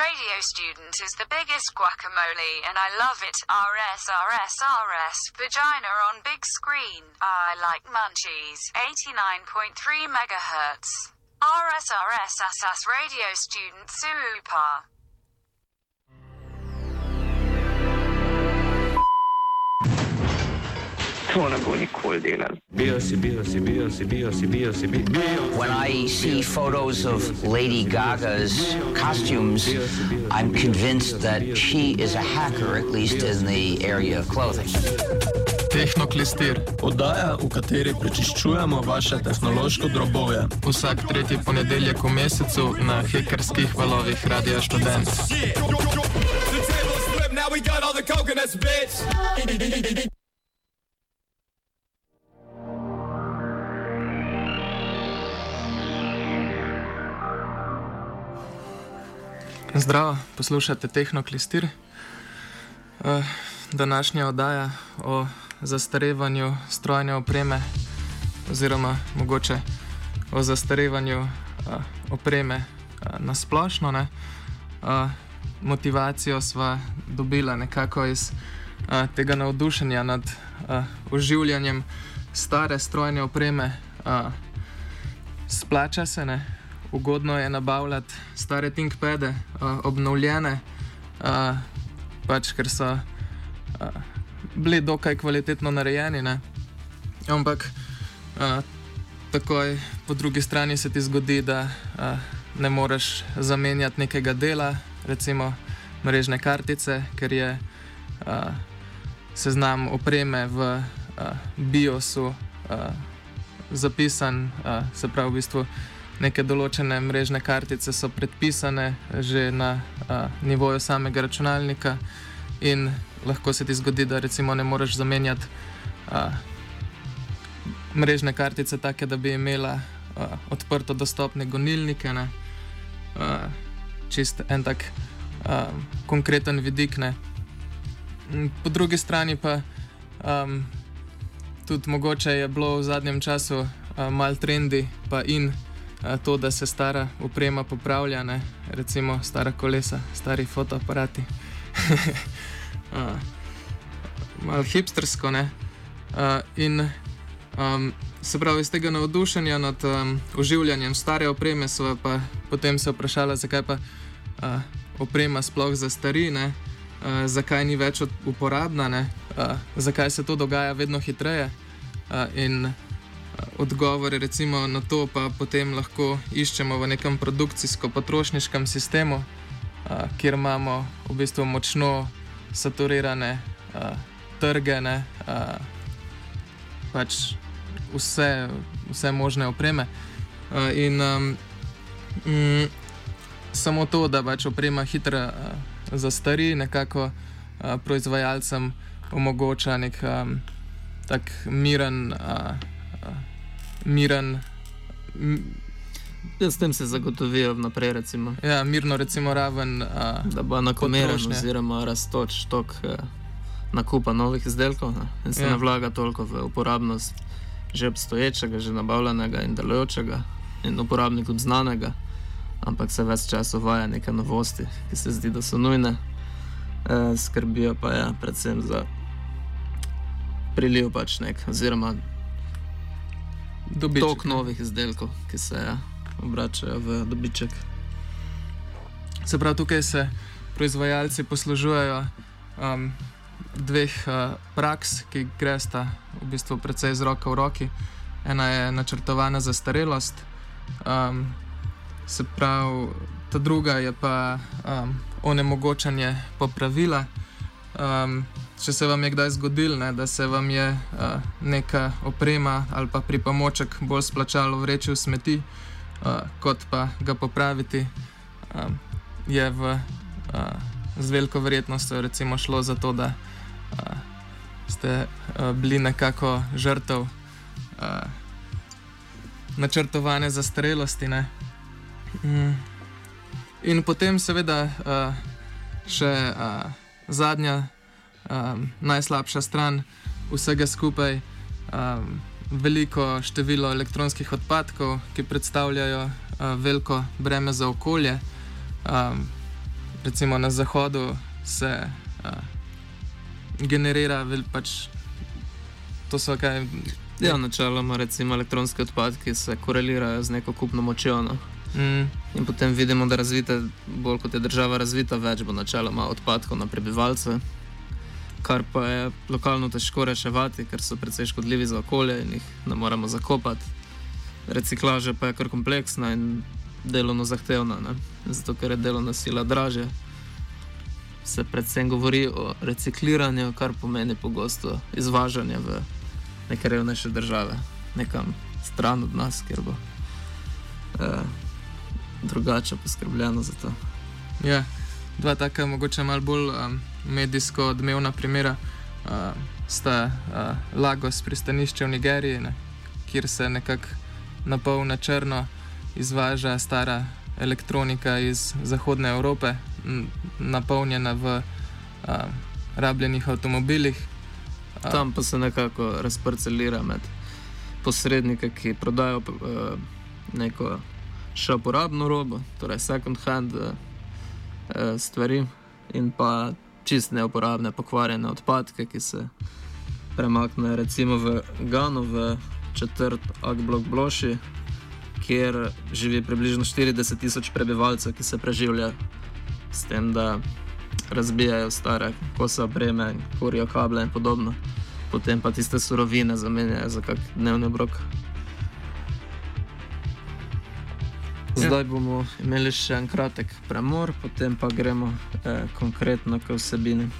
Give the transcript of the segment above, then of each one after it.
Radio Student is the biggest guacamole, and I love it. RS, RS, RS. Vagina on big screen. I like munchies. 89.3 megahertz. RS, RS, Radio Student Super. To ne bo nikoli delal. Bio si, bio si, bio si, bio si, bio si, bio. When I see photos of Lady Gaga's costumes, I'm convinced that she is a hacker, at least in the area of clothing. Tehnoklistir, oddaja, v kateri prečiščujemo vaše tehnološko drobove. Vsak tretji ponedeljek v mesecu na hekerskih valovih Radia Student. Now we got all the coconuts, bitch. Zdravo, poslušate Tehnoklistir. Uh, današnja oddaja o zastarevanju strojne opreme, oziroma mogoče o zastarevanju uh, opreme uh, na splošno. Ne? Motivacijo smo dobili nekako iz tega navdušenja nad oživljanjem stare strojne opreme. Splača se ne ugodno je nabavljati stare ThinkPade, uh, obnovljene, uh, pač ker so uh, bili dokaj kvalitetno narejeni. Ne? Ampak uh, takoj po drugi strani se ti zgodi, da uh, ne moreš zamenjati nekega dela, recimo mrežne kartice, ker je uh, seznam opreme v uh, BIOS-u uh, zapisan, uh, se pravi v bistvu neke določene mrežne kartice so predpisane že na a, nivoju samega računalnika, in lahko se ti zgodi, da recimo ne moreš zamenjati a, mrežne kartice take, da bi imela a, odprto dostopne gonilnike. Ne, a, čist en tak a, konkreten vidik. Ne. Po drugi strani pa um, tudi mogoče je bilo v zadnjem času uh, mal trendi, pa in to, da se stara uprema popravlja, ne? recimo stara kolesa, stari fotoaparati. Malo hipstersko. Ne? In um, se pravi, iz tega navdušenja nad um, oživljanjem stare opreme, so pa potem se vprašali, zakaj pa uh, oprema sploh zastari, uh, zakaj ni več uporabna, uh, zakaj se to dogaja vedno hitreje. Uh, in odgovore recimo, na to pa potem lahko iščemo v nekem produkcijsko-potrošniškem sistemu, a, kjer imamo v bistvu močno saturirane a, trge, ne, a, pač vse, vse možne opreme. A, in a, m, samo to, da pač oprema hitro a, zastari, nekako a, proizvajalcem omogoča nek a, tak miren. A, miren. Ja, s tem se zagotovijo vnaprej. Recimo. Ja, mirno, recimo, raven. A, da bo enakomeren, oziroma raztoč tok eh, nakupa novih izdelkov ne? in se ja. ne vlaga toliko v uporabnost že obstoječega, že nabavljenega in delujočega in uporabnikom znanega, ampak se več časa uvaja neke novosti, ki se zdi, da so nujne. E, skrbijo pa ja, predvsem za priliv pač nek, oziroma dobiček. Tok novih izdelkov, ki se ja, obračajo v dobiček. Se pravi, tukaj se proizvajalci poslužujejo um, dveh uh, praks, ki gresta v bistvu precej z roko v roki. Ena je načrtovana za starelost, um, se pravi, ta druga je pa um, onemogočanje popravila. Um, če se vam je kdaj zgodilo, ne, da se vam je uh, neka oprema ali pa pripomoček bolj splačalo vreči v smeti, uh, kot pa ga popraviti, um, je v, uh, z veliko verjetnostjo recimo šlo za to, da uh, ste uh, bili nekako žrtev uh, načrtovane zastarelosti. Mm. In potem seveda uh, še. Uh, zadnja, um, najslabša stran vsega skupaj, um, veliko število elektronskih odpadkov, ki predstavljajo uh, veliko breme za okolje. Um, recimo na zahodu se uh, generira, vel, pač to so kaj. Ja, načeloma recimo elektronske odpadke se korelirajo z neko kupno močjo. No? Mm, In potem vidimo, da razvite, bolj kot je država razvita, več bo načeloma odpadkov na prebivalce, kar pa je lokalno težko reševati, ker so precej škodljivi za okolje in jih ne moremo zakopati. Reciklaža pa je kar kompleksna in delovno zahtevna, ne? zato ker je delovna sila draže. Se predvsem govori o recikliranju, kar pomeni pogosto izvažanje v neke revnejše države, nekam stran od nas, kjer bo. Eh, drugače poskrbljeno za to. ja, dva taka, mogoče malo bolj um, medijsko odmevna primera uh, sta uh, Lagos pristanišče v Nigeriji, ne, kjer se nekako na pol na črno izvaža stara elektronika iz Zahodne Evrope, napolnjena v uh, rabljenih avtomobilih. Uh, Tam pa se nekako razparcelira med posrednike, ki prodajo uh, neko še uporabno robo, torej second hand uh, stvari, in pa čist neuporabne, pokvarjene odpadke, ki se premaknejo recimo v Gano, v četrt Agblok Bloši, kjer živi približno 40 tisoč prebivalcev, ki se preživljajo s tem, da razbijajo stare kose opreme, kurijo kable in podobno. Potem pa tiste surovine zamenjajo za kak dnevni obrok. Zdaj bomo imeli še en kratek premor, potem pa gremo eh, konkretno k vsebini.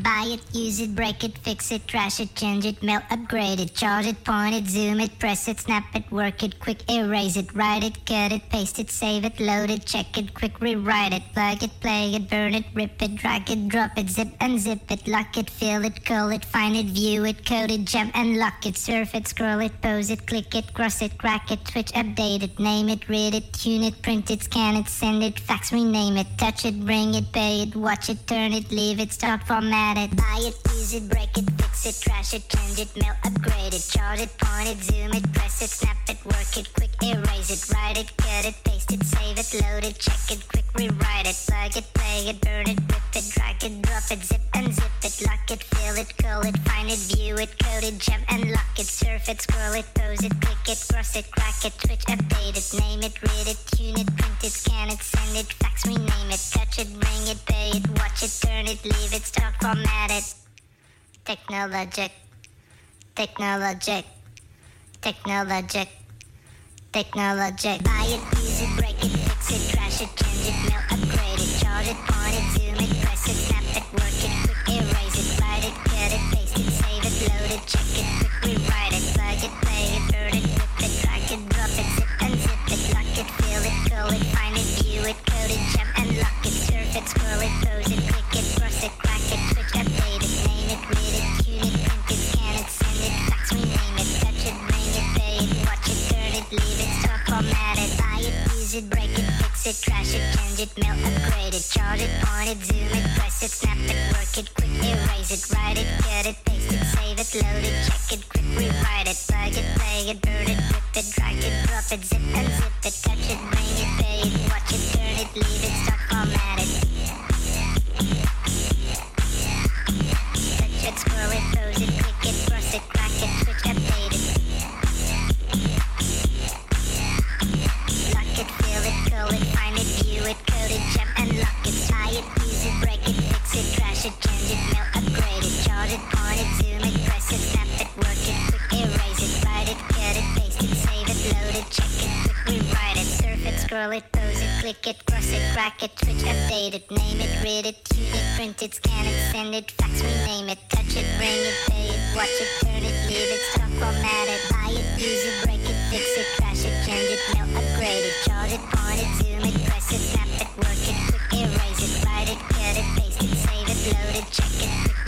Buy it, use it, break it, fix it, trash it, change it, mail, upgrade it, charge it, point it, zoom it, press it, snap it, work it, quick erase it, write it, cut it, paste it, save it, load it, check it, quick rewrite it, plug it, play it, burn it, rip it, drag it, drop it, zip unzip it, lock it, fill it, call it, find it, view it, code it, jump and lock it, surf it, scroll it, pose it, click it, cross it, crack it, switch, update it, name it, read it, tune it, print it, scan it, send it, fax, rename it, touch it, bring it, pay it, watch it, turn it, leave it, start, format it, buy it, use it, break it, fix it, trash it, change it, mail, upgrade it, charge it, point it, zoom it, press it, snap it, work it, quick erase it, write it, cut it, paste it, save it, load it, check it, quick rewrite it, plug it, play it, burn it, rip it, drag it, drop it, zip unzip it, lock it, fill it, call it, find it, view it, code it, jump and lock it, surf it, scroll it, pose it, click it, cross it, crack it, switch, update it, name it, read it, tune it, print it, scan it, send it, fax, rename it, touch it, bring it, pay it, watch it, turn it, leave it, start, Technologic, technologic, technologic, technologic. Buy it, use it, break it, fix it, it, change it, upgrade it, charge it, point it, zoom it, press it, snap it, work it, quick erase it, write it, cut it, paste it, save it, load it, check it, it, fix it, change it, mail, upgrade it, charge it, point it, zoom it, press it, snap it, work it, quick erase it, write it, cut it, paste it, save it, load it, check it, quick rewrite it, plug it, play it, burn it, rip it, drag it, drop it, zip unzip it, click cross it, crack it, switch, update it, name it, read it, tune it, print it, scan it, send it, fax, rename it, touch it, bring it, pay it, watch it, turn it, leave it, stop, format it, buy it, use it, break it, fix it, trash it, change it, mail, upgrade it, charge it, point it, zoom it, press it, snap it, work it, quick erase it, write it, cut it, paste it, save it, load it, check it,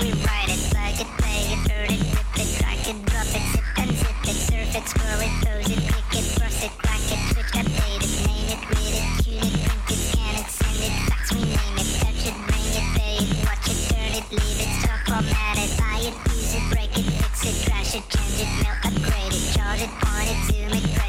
it, change it, mail, upgrade it, charge it, point it, zoom it,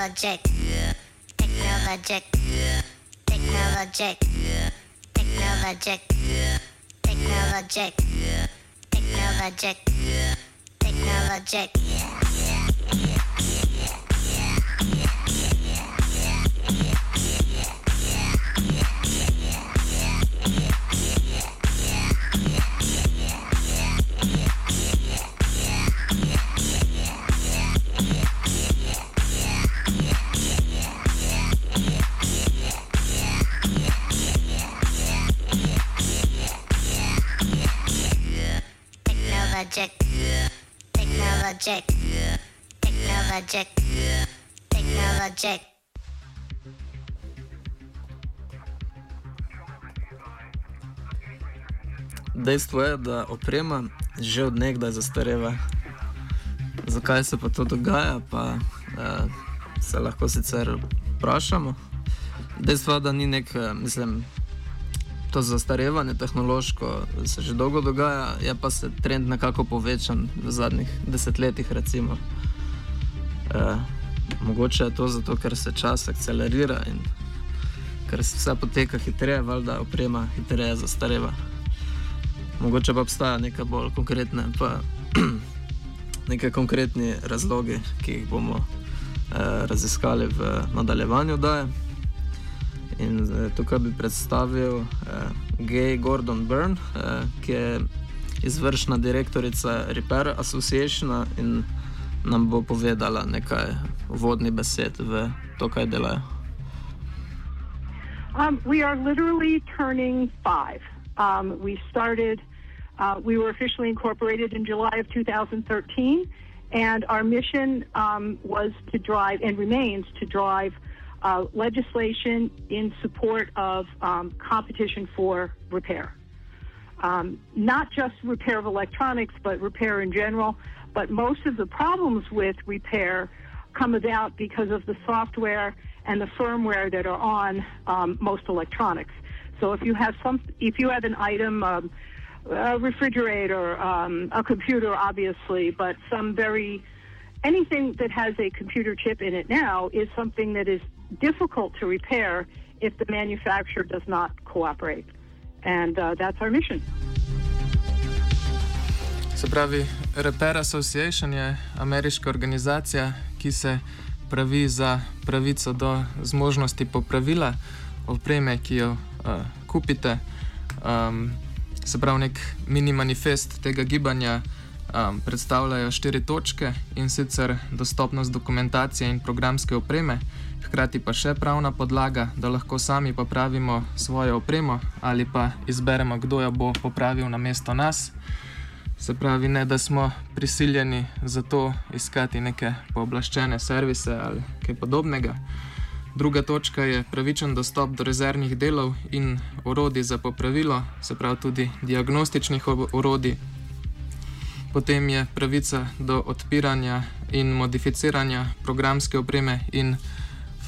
Technologic. Technologic. Technologic. Technologic. Technologic. Technologic. Technologic. Technologic. Technologic. Technologic. Technologic. Dejstvo je, da oprema že od nekdaj zastareva. Zakaj se pa to dogaja, pa eh, se lahko sicer vprašamo. Dejstvo je, da ni nek, eh, mislim, to zastarevanje tehnološko se že dolgo dogaja, je pa se trend nekako povečan v zadnjih desetletjih. Recimo. Eh, mogoče je to zato, ker se čas akcelerira in ker se vse poteka hitreje, valjda oprema hitreje zastareva. Mogoče pa obstaja neka bolj konkretne, pa neke konkretni razlogi, ki jih bomo eh, raziskali v nadaljevanju. Daje. In eh, tukaj bi predstavil eh, Gay Gordon Byrne, eh, ki je izvršna direktorica Repair Association in nam bo povedala nekaj uvodnih besed v to, kaj delajo. Um, we are literally turning five. Um, we started, uh, we were officially incorporated in July of 2013, and our mission um, was to drive and remains to drive uh, legislation in support of um, competition for repair. Um, not just repair of electronics, but repair in general. But most of the problems with repair come about because of the software and the firmware that are on um, most electronics. So if you have some, if you have an item, um, a refrigerator, um, a computer, obviously, but some very anything that has a computer chip in it now is something that is difficult to repair if the manufacturer does not cooperate. And uh, that's our mission. Se pravi, Repair Association je ameriška organizacija, ki se pravi za pravico do zmožnosti popravila opreme, ki jo uh, kupite. Um, se pravi, nek mini manifest tega gibanja um, predstavljajo štiri točke in sicer dostopnost dokumentacije in programske opreme, hkrati pa še pravna podlaga, da lahko sami popravimo svojo opremo ali pa izberemo, kdo jo bo popravil na mesto nas. Se pravi, ne da smo prisiljeni za to iskati neke pooblaščene servise ali kaj podobnega. Druga točka je pravičen dostop do rezervnih delov in orodij za popravilo, se pravi tudi diagnostičnih orodij. Potem je pravica do odpiranja in modificiranja programske opreme in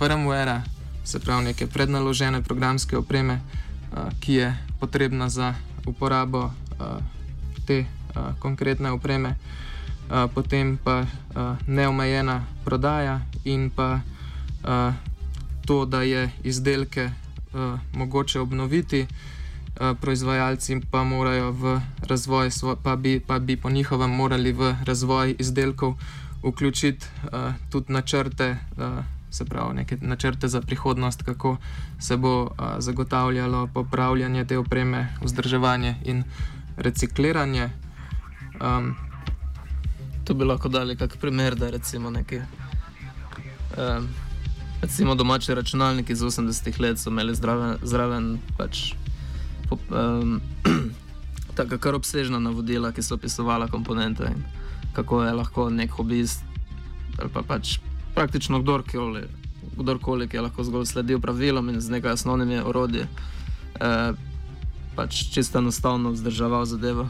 firmware, se pravi neke prednaložene programske opreme, ki je potrebna za uporabo te konkretne opreme, potem pa neomejena prodaja in pa to, da je izdelke mogoče obnoviti. Proizvajalci pa morajo v razvoj, pa bi, pa bi po njihovem morali v razvoj izdelkov vključiti uh, tudi načrte, uh, se pravi, neke načrte za prihodnost, kako se bo uh, zagotavljalo popravljanje te opreme, vzdrževanje in recikliranje. Um, to bi lahko dali kak primer, da recimo neki. Um, recimo domači računalniki iz 80-ih let so imeli zraven, zraven pač, po, um, tako kar obsežna navodila, ki so opisovala komponente in kako je lahko nek hobist ali pa pač praktično kdorkoli, kdorkoli ki je lahko zgolj sledil pravilom in z nekaj osnovnimi orodji, eh, pač čisto enostavno vzdrževal zadevo.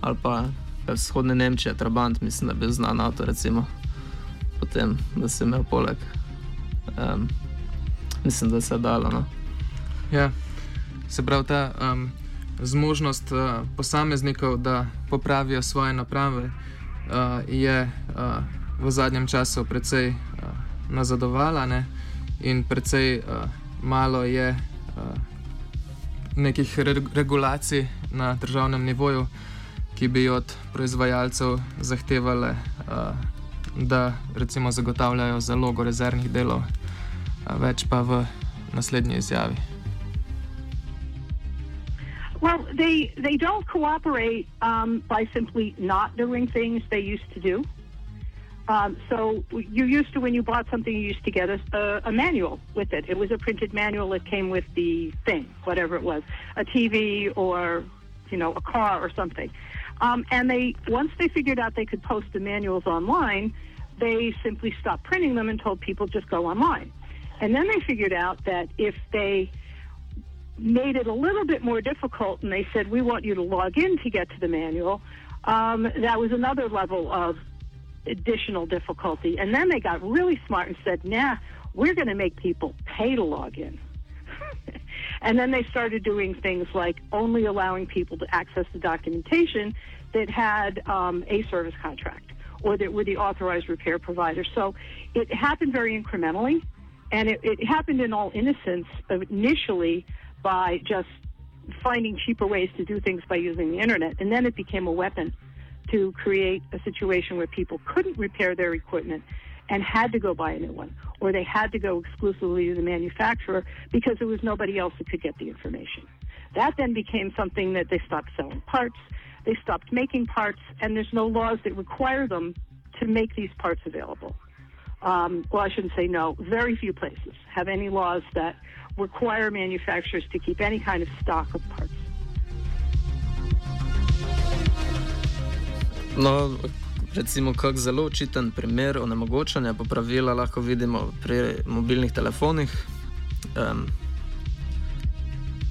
Ali pa vzhodne Nemčije, Trabant, mislim, da je bil znan avto, recimo, potem, da se je imel poleg. Um, mislim, da se je dalo. No. Ja, se pravi, ta um, zmožnost uh, posameznikov, da popravijo svoje naprave, uh, je uh, v zadnjem času precej uh, nazadovala ne? in precej uh, malo je uh, nekih re regulacij na državnem nivoju ki bi od proizvajalcev zahtevali, uh, da recimo zagotavljajo zalogo rezervnih delov, uh, več pa v naslednji izjavi. Well, they they don't cooperate um, by simply not doing things they used to do. Um, so you used to, when you bought something, you used to get a, a, a, manual with it. It was a printed manual that came with the thing, whatever it was, a TV or, you know, a car or something. Um, and they once they figured out they could post the manuals online, they simply stopped printing them and told people just go online. And then they figured out that if they made it a little bit more difficult and they said we want you to log in to get to the manual, um, that was another level of additional difficulty. And then they got really smart and said, nah, we're going to make people pay to log in. And then they started doing things like only allowing people to access the documentation that had um, a service contract or that were the authorized repair provider. So it happened very incrementally, and it, it happened in all innocence initially by just finding cheaper ways to do things by using the internet. And then it became a weapon to create a situation where people couldn't repair their equipment and had to go buy a new one, or they had to go exclusively to the manufacturer because there was nobody else that could get the information. That then became something that they stopped selling parts, they stopped making parts, and there's no laws that require them to make these parts available. Um, well, I shouldn't say no. Very few places have any laws that require manufacturers to keep any kind of stock of parts. No, Recimo, kako zelo očiten primer onemogočanja popravila lahko vidimo pri mobilnih telefonih. Um,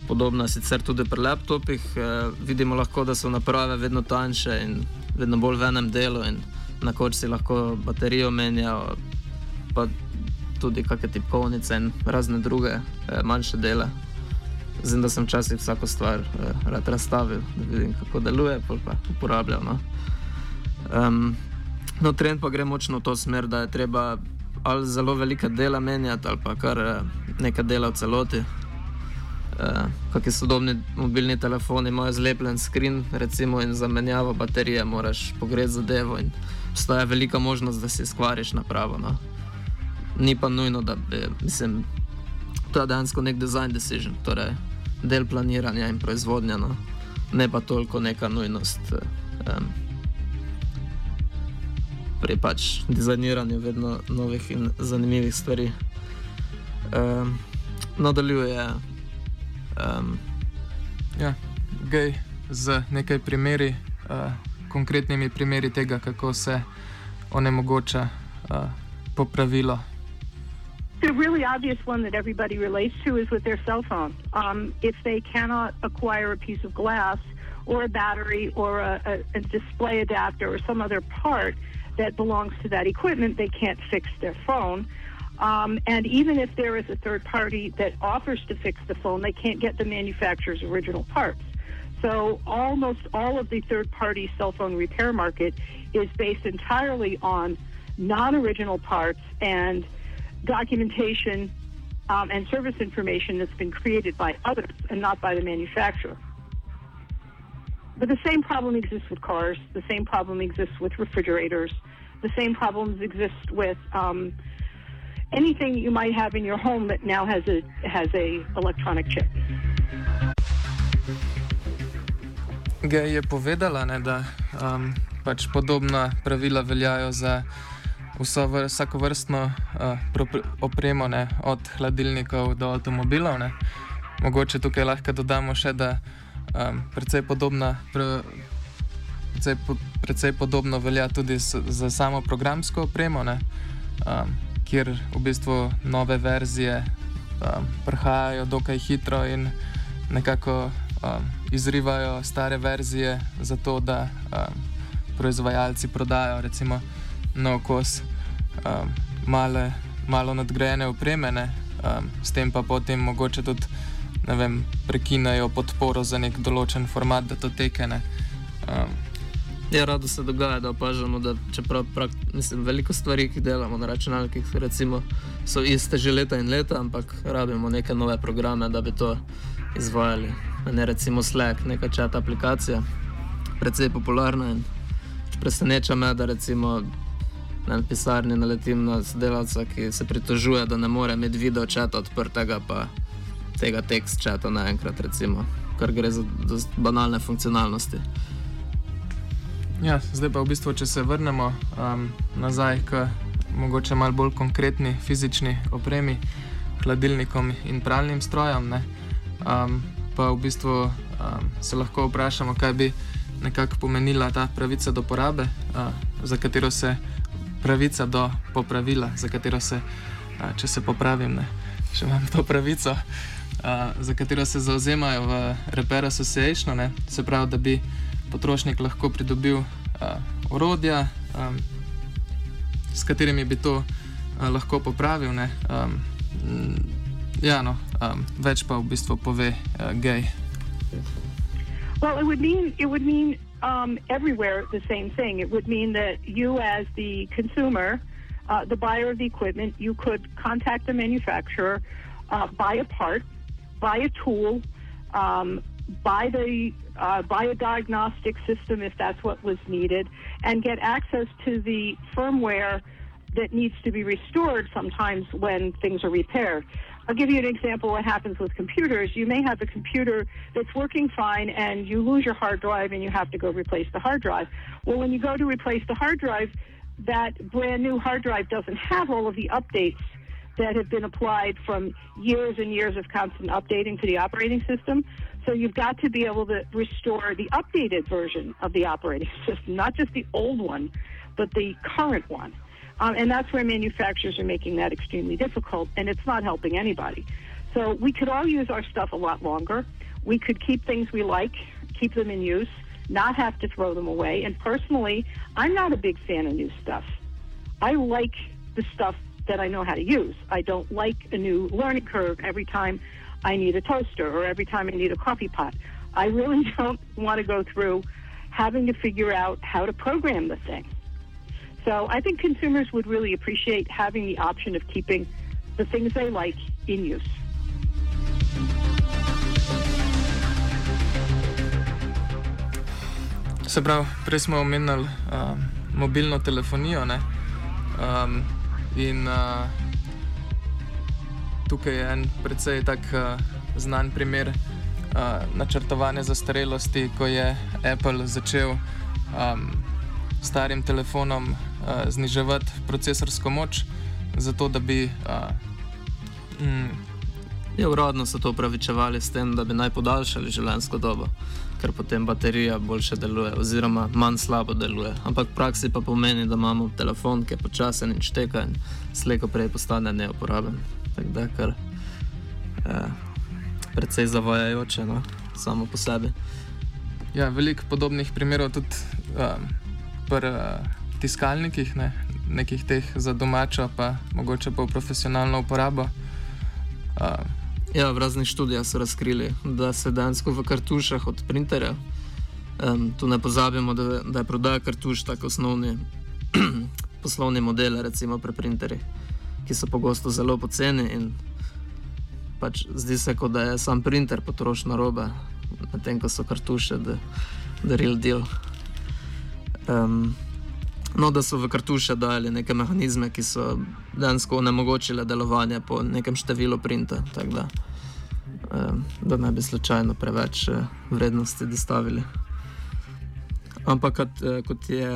podobno sicer tudi pri laptopih. Uh, vidimo lahko, da so naprave vedno tanjše in vedno bolj v enem delu, in na koncu si lahko baterijo menjajo, pa tudi kakšne tipkovnice in razne druge uh, manjše dele. Zdaj, da sem včasih vsako stvar uh, rad razstavil, da vidim, kako deluje, pa uporabljal. No. Um, no, trend pa gre močno v to smer, da je treba ali zelo velike dela menjati, ali pa kar eh, nekaj dela v celoti. Uh, Kakšni sodobni mobilni telefoni imajo zlepljen skrin, recimo, in za menjavo baterije moraš pogreti zadevo. Obstaja velika možnost, da si skvariš napravo. No. Ni pa nujno, da bi, mislim, to je dejansko nek design decision, torej del planiranja in proizvodnja, no. ne pa toliko neka nujnost. Um, pri pač dizajniranju vedno novih in zanimivih stvari. Um, nadaljuje. Um, ja, gej z nekaj primeri, uh, konkretnimi primeri tega, kako se onemogoča uh, popravilo. The really obvious one that everybody relates to is with their cell phone. Um, if they cannot acquire a piece of glass or a battery or a, a, a display adapter or some other part, that belongs to that equipment, they can't fix their phone. Um, and even if there is a third party that offers to fix the phone, they can't get the manufacturer's original parts. So almost all of the third party cell phone repair market is based entirely on non original parts and documentation um, and service information that's been created by others and not by the manufacturer. But the same problem exists with cars. The same problem exists with refrigerators. The same problems exist with um, anything you might have in your home that now has a has a electronic chip. Gej je povedala, ne, da um, pač podobna pravila veljajo za vso vr vsako vrstno uh, opremo, ne, od hladilnikov do avtomobilov. Ne. Mogoče tukaj lahko dodamo še, da um, precej, podobna, pre, precej, precej podobno velja tudi s, za samo programsko opremo, ne, um, kjer v bistvu nove verzije um, prihajajo dokaj hitro in nekako um, izrivajo stare verzije, zato da um, proizvajalci prodajo recimo nov kos um, male, malo nadgrajene opreme, um, s tem pa potem mogoče tudi vem, prekinejo podporo za nek določen format, da to tekene. Um, Ja, rado se dogaja, da opažamo, da čeprav mislim, veliko stvari, ki delamo na računalnikih, recimo, so iste že leta in leta, ampak rabimo neke nove programe, da bi to izvajali. Ne recimo Slack, neka čata aplikacija, precej popularna in preseneča me, da recimo na pisarni naletim na sodelavca, ki se pritožuje, da ne more imeti video čata odprtega, pa tega tekst čata naenkrat, recimo, kar gre za banalne funkcionalnosti. Ja, zdaj pa v bistvu, če se vrnemo um, nazaj k mogoče malo bolj konkretni fizični opremi, hladilnikom in pralnim strojem, ne, um, pa v bistvu um, se lahko vprašamo, kaj bi nekako pomenila ta pravica do porabe, uh, za katero se pravica do popravila, za katero se, uh, če se popravim, ne, še imam to pravico, uh, za katero se zauzemajo v Repair Association, ne, se pravi, da bi potrošnik lahko pridobil uh, orodja, um, s katerimi bi to uh, lahko popravil. Um, ja, no, um, več pa v bistvu pove uh, gej. Well, it would mean it would mean um, everywhere the same thing. It would mean that you, as the consumer, uh, the buyer of the equipment, you could contact the manufacturer, uh, buy a part, buy a tool, um, buy the uh, buy a diagnostic system if that's what was needed, and get access to the firmware that needs to be restored sometimes when things are repaired. I'll give you an example what happens with computers. You may have a computer that's working fine and you lose your hard drive and you have to go replace the hard drive. Well, when you go to replace the hard drive, that brand new hard drive doesn't have all of the updates that have been applied from years and years of constant updating to the operating system. So you've got to be able to restore the updated version of the operating system, not just the old one, but the current one. Um, and that's where manufacturers are making that extremely difficult, and it's not helping anybody. So we could all use our stuff a lot longer. We could keep things we like, keep them in use, not have to throw them away. And personally, I'm not a big fan of new stuff. I like the stuff that I know how to use. I don't like a new learning curve every time I need a toaster or every time I need a coffee pot. I really don't want to go through having to figure out how to program the thing. So I think consumers would really appreciate having the option of keeping the things they like in use. Se pravi, prej smo omenjali uh, mobilno telefonijo. Um, in uh, tukaj je en precej tak uh, znan primer uh, načrtovanja zastarelosti, ko je Apple začel um, starim telefonom uh, zniževati procesorsko moč, zato da bi. Uh, mm, Je uradno so to upravičevali s tem, da bi naj podaljšali življenjsko dobo, ker potem baterija boljše deluje, oziroma manj slabo deluje. Ampak v praksi pa pomeni, da imamo telefon, ki je počasen in šteka in slejko prej postane neuporaben. Tako da je eh, precej zavajajoče, no? samo po sebi. Ja, veliko podobnih primerov tudi um, pri uh, tiskalnikih, ne? nekih teh za domačo, pa mogoče pa v profesionalno uporabo. Uh, ja, v raznih študijah so razkrili, da se dejansko v kartušah od printerja, um, tu ne pozabimo, da, da je prodaja kartuš tako osnovni poslovni model, recimo pri printerjih, ki so pogosto zelo poceni in pač zdi se, kot da je sam printer potrošna roba, medtem ko so kartuše, da je real deal. Um, No, da so v kartuše dali neke mehanizme, ki so dejansko onemogočile delovanje po nekem številu printa, da, eh, da ne bi slučajno preveč eh, vrednosti dostavili. Ampak kot, eh, kot je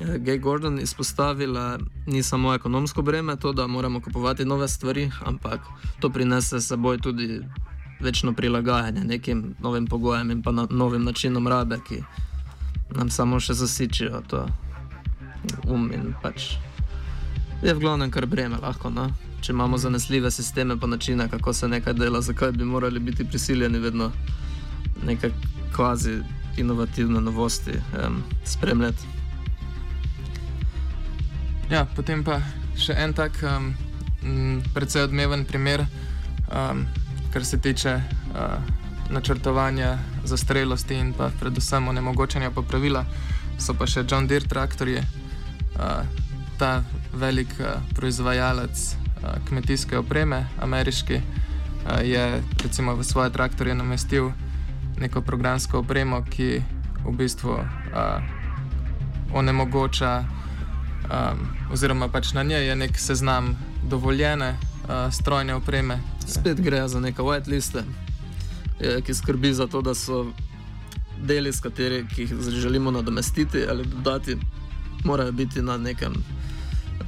eh, Gay Gordon izpostavila, ni samo ekonomsko breme, to, da moramo kupovati nove stvari, ampak to prinese s seboj tudi večno prilagajanje nekim novim pogojem in pa na, novim načinom rabe, ki nam samo še zasičijo to um in pač je v glavnem kar breme lahko. No? Če imamo zanesljive sisteme pa načine, kako se nekaj dela, zakaj bi morali biti prisiljeni vedno nekaj kvazi inovativne novosti um, spremljati. Ja, potem pa še en tak um, precej odmeven primer, um, kar se tiče uh, načrtovanja zastrelosti in pa predvsem onemogočanja popravila, so pa še John Deere traktorji. Uh, ta velik uh, proizvajalec uh, kmetijske opreme, ameriški, uh, je recimo v svoje traktorje namestil neko programsko opremo, ki v bistvu uh, onemogoča, um, oziroma pač na njej je nek seznam dovoljene uh, strojne opreme. Spet gre za neke whiteliste, ki skrbi za to, da so deli, kateri, ki jih želimo nadomestiti ali dodati, morajo biti na nekem,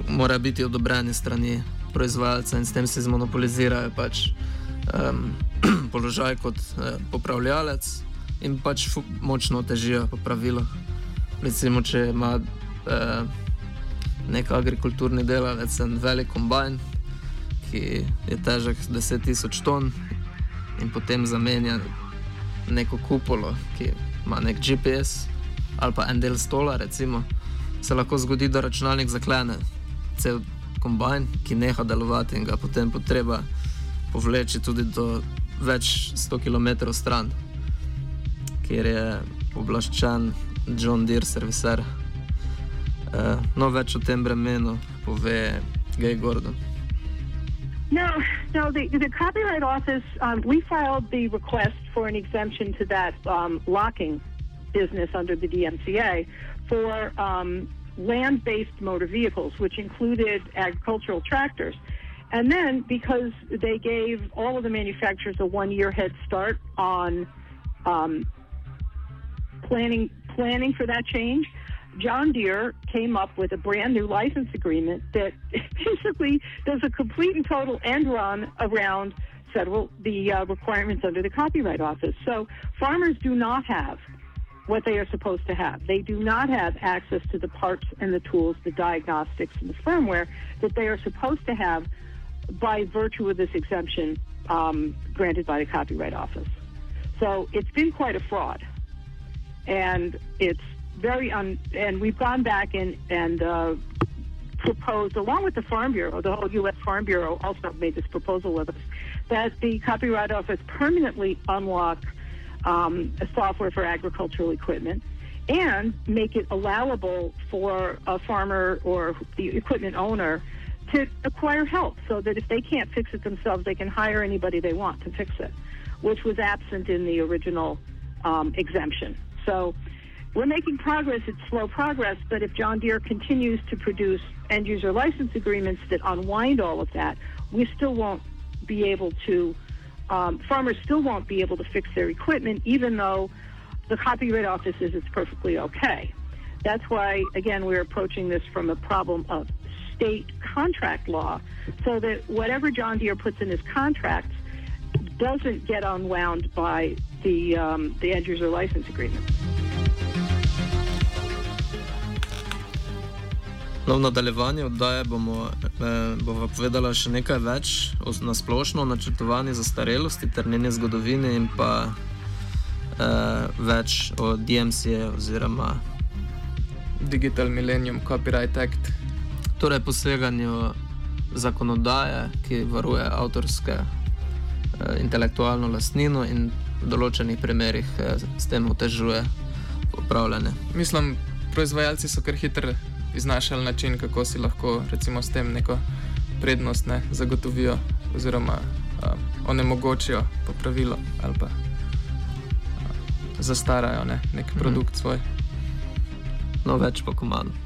morajo biti odobreni strani proizvajalca in s tem se zmonopolizirajo. Pač, um, položaj kot eh, popravljalec in pač močno težijo popravilo. Recimo, če ima eh, nek agrikulturni delavec en velik kombajn, ki je težek 10.000 ton in potem zamenja neko kupolo, ki ima nek GPS ali pa en del stola, recimo, se lahko zgodi, da računalnik zaklene cel kombajn, ki neha delovati in ga potem potreba povleči tudi do več 100 km stran, kjer je oblaščen John Deere serviser. Uh, no, več o tem bremenu pove Gay Gordon. No, no. The, the Copyright Office, um, we filed the request for an exemption to that um, locking business under the DMCA for um, land-based motor vehicles, which included agricultural tractors. And then because they gave all of the manufacturers a one year head start on um, planning planning for that change, John Deere came up with a brand new license agreement that basically does a complete and total end run around federal the uh, requirements under the Copyright Office. So farmers do not have what they are supposed to have. They do not have access to the parts and the tools, the diagnostics and the firmware that they are supposed to have by virtue of this exemption um, granted by the Copyright Office. So it's been quite a fraud, and it's very un. And we've gone back and and uh, proposed, along with the Farm Bureau, the whole U.S. Farm Bureau also made this proposal with us, that the Copyright Office permanently unlock um, software for agricultural equipment and make it allowable for a farmer or the equipment owner to acquire help so that if they can't fix it themselves, they can hire anybody they want to fix it, which was absent in the original um, exemption. So we're making progress. It's slow progress, but if John Deere continues to produce end user license agreements that unwind all of that, we still won't be able to, um, farmers still won't be able to fix their equipment, even though the Copyright Office says it's perfectly okay. That's why, again, we're approaching this from a problem of state contract law so that whatever John Deere puts in his contracts doesn't get unwound by the, um, the end user license agreement. No, v nadaljevanju oddaje bomo eh, bova povedala še nekaj več o nasplošno načrtovanju zastarelosti ter njeni zgodovini in pa eh, več o DMC oziroma Digital Millennium Copyright Act, torej poseganju zakonodaje, ki varuje avtorske eh, intelektualno lastnino in v določenih primerjih eh, s tem otežuje upravljanje. Mislim, proizvajalci so kar hitro iznašali način, kako si lahko recimo s tem neko prednost ne, zagotovijo oziroma uh, onemogočijo popravilo ali pa uh, zastarajo ne, nek mhm. produkt mm. svoj. No, več po komandu.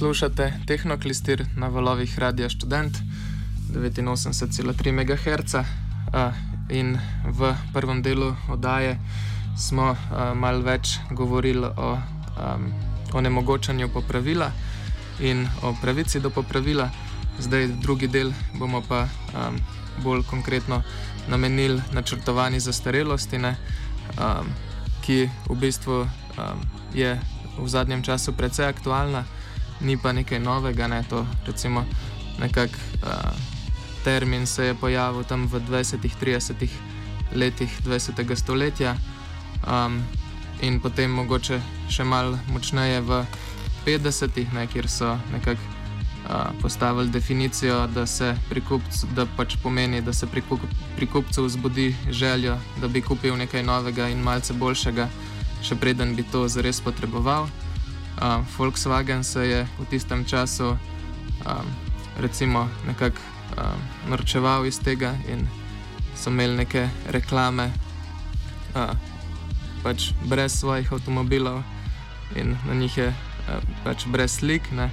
Poslušate Tehnoklistir na valovih Radia Student 89,3 MHz uh, in v prvem delu oddaje smo uh, malo več govorili o um, onemogočanju popravila in o pravici do popravila. Zdaj, drugi del bomo pa um, bolj konkretno namenili načrtovani zastarelosti, ne, um, ki v bistvu um, je v zadnjem času precej aktualna, ni pa nekaj novega. Ne, to, recimo, nekak, uh, termin se je pojavil tam v 20-30 letih 20. stoletja. Um, in potem mogoče še malo močneje v 50-ih, kjer so nekako uh, postavili definicijo, da se pri kupcu, da pač pomeni, da se pri, kup, pri kupcu vzbudi željo, da bi kupil nekaj novega in malce boljšega, še preden bi to zares potreboval. Uh, Volkswagen se je v tistem času um, recimo nekako um, norčeval iz tega in so imeli neke reklame. Uh, pač brez svojih avtomobilov in na njih je eh, pač brez slik. Ne?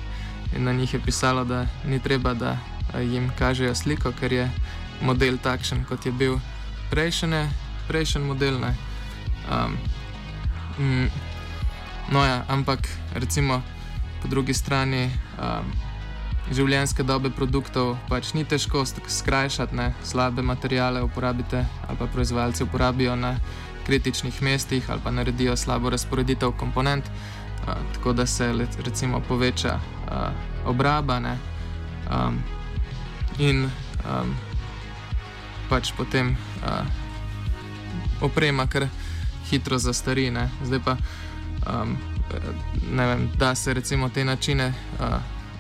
In na njih je pisalo, da ni treba, da eh, jim kažejo sliko, ker je model takšen, kot je bil prejšnji, prejšnji model. Um, mm, no, ja, ampak recimo po drugi strani. Um, Življenjske dobe produktov pač ni težko skrajšati, ne? slabe materijale uporabite ali pa proizvajalci uporabijo na kritičnih mestih ali pa naredijo slabo razporeditev komponent, uh, tako da se recimo poveča uh, obraba ne, um, in um, pač potem uh, oprema kar hitro zastari. Ne. Zdaj pa um, vem, da se recimo te načine uh,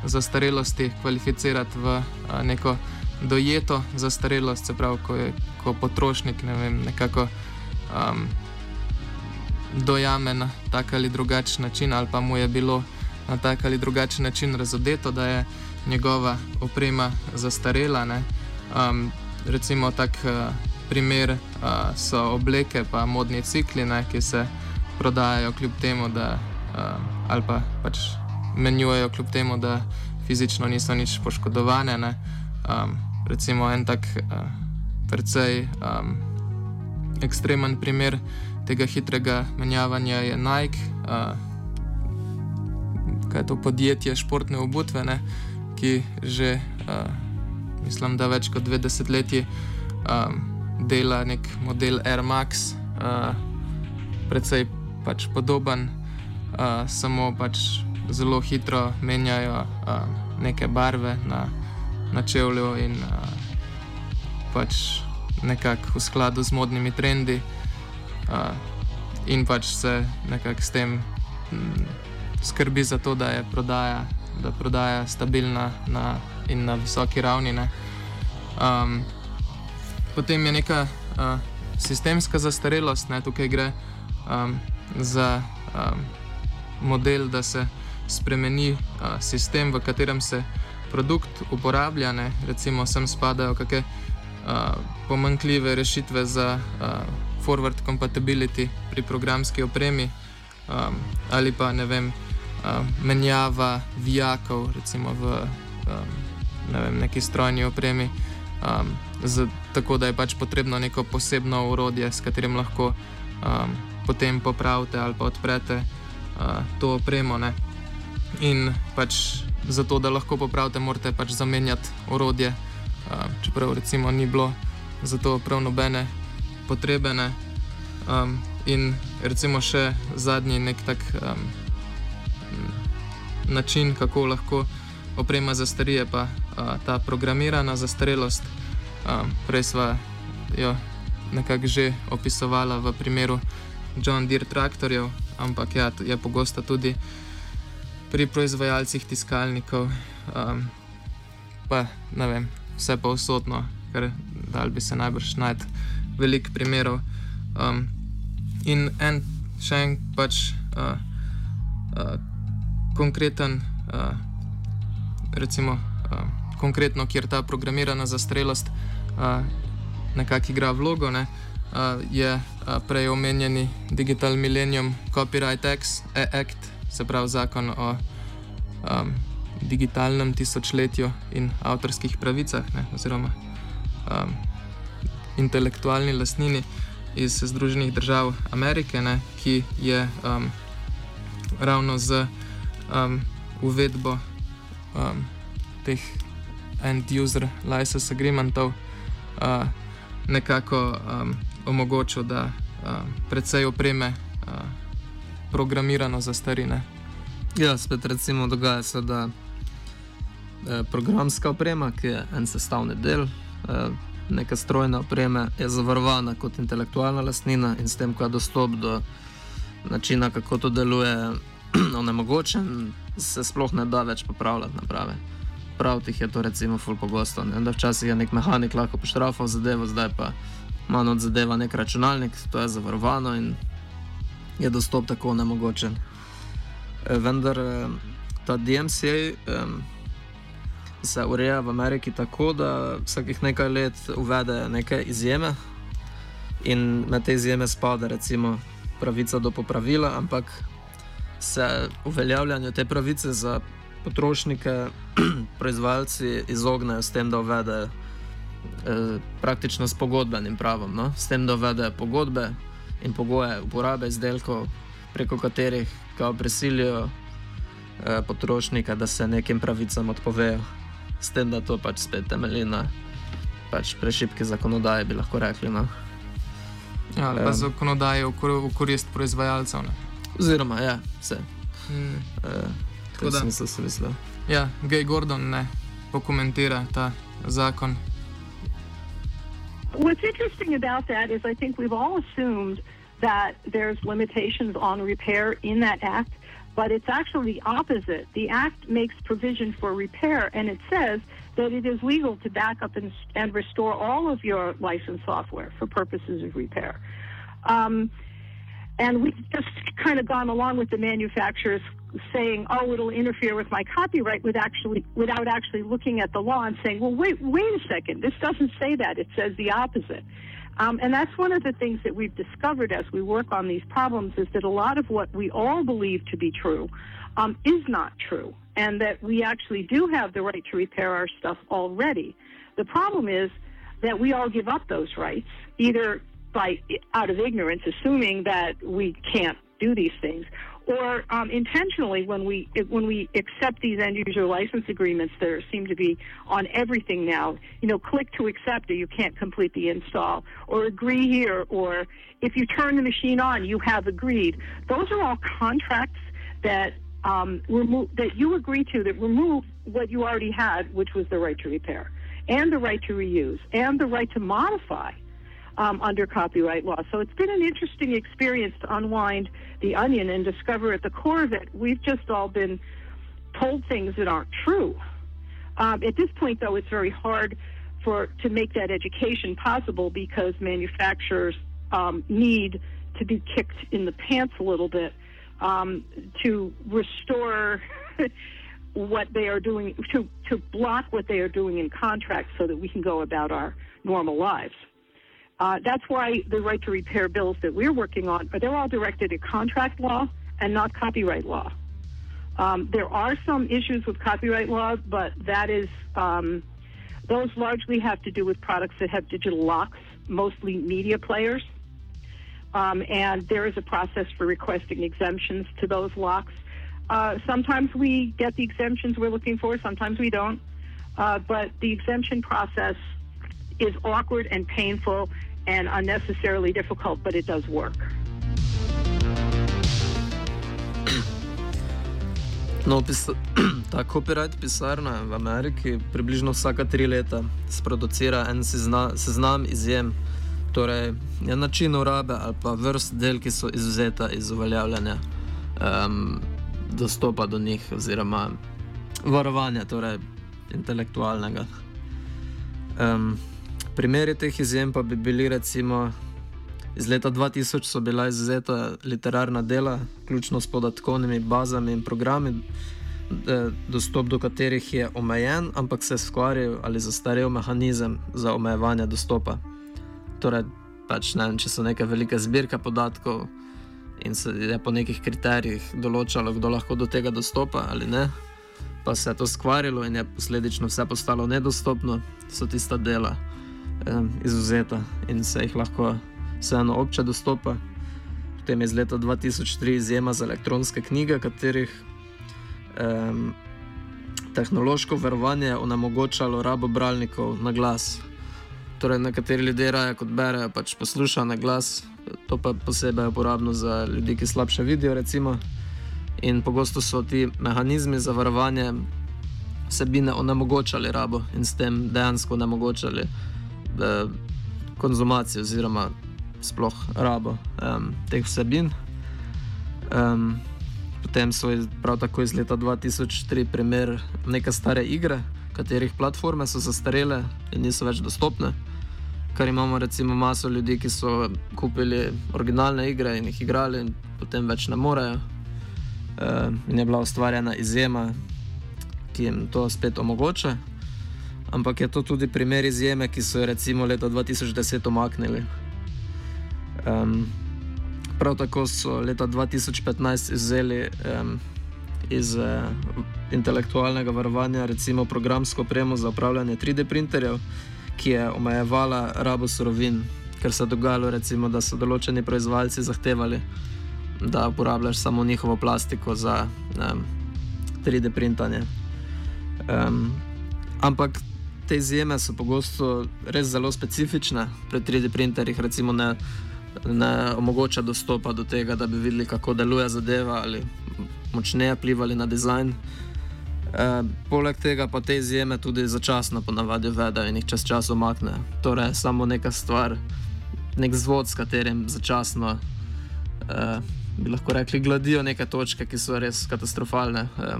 zastarelosti kvalificirati v uh, neko dojeto zastarelost, se pravi, ko je ko potrošnik ne vem, nekako um, dojame na tak ali drugačen način, ali pa mu je bilo na tak ali drugačen način razodeto, da je njegova oprema zastarela. Um, recimo tak uh, primer uh, so obleke, pa modni cikli, ne, ki se prodajajo kljub temu, da uh, ali pa pač menjujejo kljub temu, da fizično niso nič poškodovane. Um, recimo en tak uh, precej. Um, ekstremen primer tega hitrega menjavanja je Nike, uh, kaj je to podjetje športne obutve, ne, ki že, uh, mislim, da več kot dve desetletji um, dela nek model Air Max, uh, precej pač podoben, uh, samo pač zelo hitro menjajo uh, neke barve na, na čevlju in uh, pač nekako v skladu z modnimi trendi uh, in pač se nekako s tem mm, skrbi za to, da je prodaja, da prodaja stabilna na, in na visoki ravni. Um, potem je neka uh, sistemska zastarelost, ne? tukaj gre um, za um, model, da se spremeni uh, sistem, v katerem se produkt uporablja, ne? recimo sem spadajo kakšne pomankljive rešitve za uh, forward compatibility pri programski opremi um, ali pa ne vem, uh, menjava vijakov recimo v um, ne vem, neki strojni opremi. Um, z, tako da je pač potrebno neko posebno urodje, s katerim lahko um, potem popravite ali pa odprete uh, to opremo. Ne? In pač zato, da lahko popravite, morate pač zamenjati urodje čeprav recimo ni bilo za to prav nobene potrebe. Um, in recimo še zadnji nek tak um, način, kako lahko oprema zastarije, pa uh, ta programirana zastarelost. Um, prej smo jo nekako že opisovala v primeru John Deere traktorjev, ampak ja, je pogosta tudi pri proizvajalcih tiskalnikov. Um, pa ne vem, vse pa vsotno, ker dal bi se najbrž najti veliko primerov. Um, in en še en pač uh, uh, konkreten, uh, recimo, uh, konkretno, kjer ta programirana zastrelost uh, nekako igra vlogo, ne, uh, je prej omenjeni Digital Millennium Copyright Act, se pravi zakon o um, digitalnem tisočletju in avtorskih pravicah, ne, oziroma um, intelektualni lastnini iz Združenih držav Amerike, ne, ki je um, ravno z um, uvedbo um, teh end-user license agreementov uh, nekako um, omogočil, da um, predvsej opreme uh, programirano za starine. Ja, spet recimo dogaja se, da eh, programska oprema, ki je en sestavni del eh, neke strojne opreme, je zavarovana kot intelektualna lastnina in s tem, ko je dostop do načina, kako to deluje, onemogočen, se sploh ne da več popravljati naprave. Prav tih je to recimo ful pogosto. Ne? Da včasih je nek mehanik lahko poštrafal zadevo, zdaj pa manj od zadeva nek računalnik, to je zavarovano in je dostop tako onemogočen. E, vendar e, ta DMCA um, se ureja v Ameriki tako, da vsakih nekaj let uvede neke izjeme in med te izjeme spada recimo pravica do popravila, ampak se uveljavljanju te pravice za potrošnike, proizvajalci izognejo s tem, da uvedejo praktično s pogodbenim pravom, no? s tem, da uvedejo pogodbe in pogoje uporabe izdelkov, preko katerih ga prisilijo eh, potrošnike, da se nekim pravicam odpovejo, s tem, da to pač spet temelji na pač prešipki zakonodaje, bi lahko rekli. No? Ja, pa zakonodaje v, kor v korist proizvajalcev. Ne? Oziroma, ja, vse. Mm. Uh, Tako da sem se mislil. Ja, Gay Gordon ne pokomentira ta zakon. What's interesting about that is I think we've all assumed that there's limitations on repair in that act, but it's actually the opposite. The act makes provision for repair, and it says that it is legal to back up and, and restore all of your licensed software for purposes of repair. Um, and we've just kind of gone along with the manufacturers saying, "Oh, it'll interfere with my copyright," with actually without actually looking at the law and saying, "Well, wait, wait a second. This doesn't say that. It says the opposite." Um, and that's one of the things that we've discovered as we work on these problems is that a lot of what we all believe to be true um, is not true, and that we actually do have the right to repair our stuff already. The problem is that we all give up those rights either by out of ignorance, assuming that we can't do these things, or um, intentionally when we when we accept these end user license agreements that seem to be on everything now. You know, click to accept or you can't complete the install, or agree here, or if you turn the machine on, you have agreed. Those are all contracts that um, remove that you agree to that remove what you already had, which was the right to repair, and the right to reuse, and the right to modify um, under copyright law. So it's been an interesting experience to unwind the onion and discover at the core of it, we've just all been told things that aren't true. Um, at this point, though, it's very hard for to make that education possible because manufacturers um, need to be kicked in the pants a little bit um, to restore what they are doing, to, to block what they are doing in contracts so that we can go about our normal lives. Uh, that's why the right to repair bills that we're working on, but they're all directed at contract law and not copyright law. Um, there are some issues with copyright law, but that is um, those largely have to do with products that have digital locks, mostly media players. Um, and there is a process for requesting exemptions to those locks. Uh, sometimes we get the exemptions we're looking for, sometimes we don't. Uh, but the exemption process is awkward and painful and unnecessarily difficult, but it does work. No, ta copyright pisarna v Ameriki približno vsaka tri leta sproducira en sezna, seznam izjem, torej je način uporabe ali pa vrst del, ki so izuzeta iz uveljavljanja um, dostopa do njih oziroma varovanja, torej intelektualnega. Um, Primeri teh izjem pa bi bili recimo iz leta 2000 so bila izuzeta literarna dela, vključno s podatkovnimi bazami in programi, dostop do katerih je omejen, ampak se je skvaril ali zastarel mehanizem za omejevanje dostopa. Torej, pač ne če so neke velike zbirke podatkov in se je po nekih kriterijih določalo, kdo lahko do tega dostopa ali ne. pa se je to skvarilo in je posledično vse postalo nedostopno, so tista dela um, izuzeta in se jih lahko vseeno obče dostopa. Potem je iz leta 2003 izjema za elektronske knjige, katerih um, tehnološko varovanje onemogočalo rabo bralnikov na glas. Torej, nekateri ljudje raje kot berejo, pač poslušajo na glas, to pa posebej uporabno za ljudi, ki slabše vidijo. Recimo. In pogosto so ti mehanizmi za varovanje vsebine onemogočali rabo in s tem dejansko onemogočali eh, konzumacijo oziroma sploh rabo eh, teh vsebin. Um, potem so prav tako iz leta 2003 primer neke stare igre, katerih platforme so zastarele in niso več dostopne. Kar imamo recimo maso ljudi, ki so kupili originalne igre in jih igrali in potem več ne morejo. Uh, in je bila ustvarjena izjema, ki jim to spet omogoča. Ampak je to tudi primer izjeme, ki so jo recimo leta 2010 omaknili. Um, prav tako so leta 2015 izzeli um, iz uh, intelektualnega varovanja recimo programsko opremo za upravljanje 3D printerjev, ki je omejevala rabo surovin, ker se je dogajalo, recimo, da so določeni proizvajalci zahtevali da uporabljaš samo njihovo plastiko za um, 3D printanje. Um, ampak te izjeme so pogosto res zelo specifične. Pri 3D printerjih recimo ne, ne omogoča dostopa do tega, da bi videli, kako deluje zadeva ali močneje vplivali na dizajn. E, poleg tega pa te izjeme tudi začasno ponavadi vedajo in jih čas čas omakne. Torej, samo neka stvar, nek zvod, s katerim začasno e, bi lahko rekli, gladijo neke točke, ki so res katastrofalne, eh,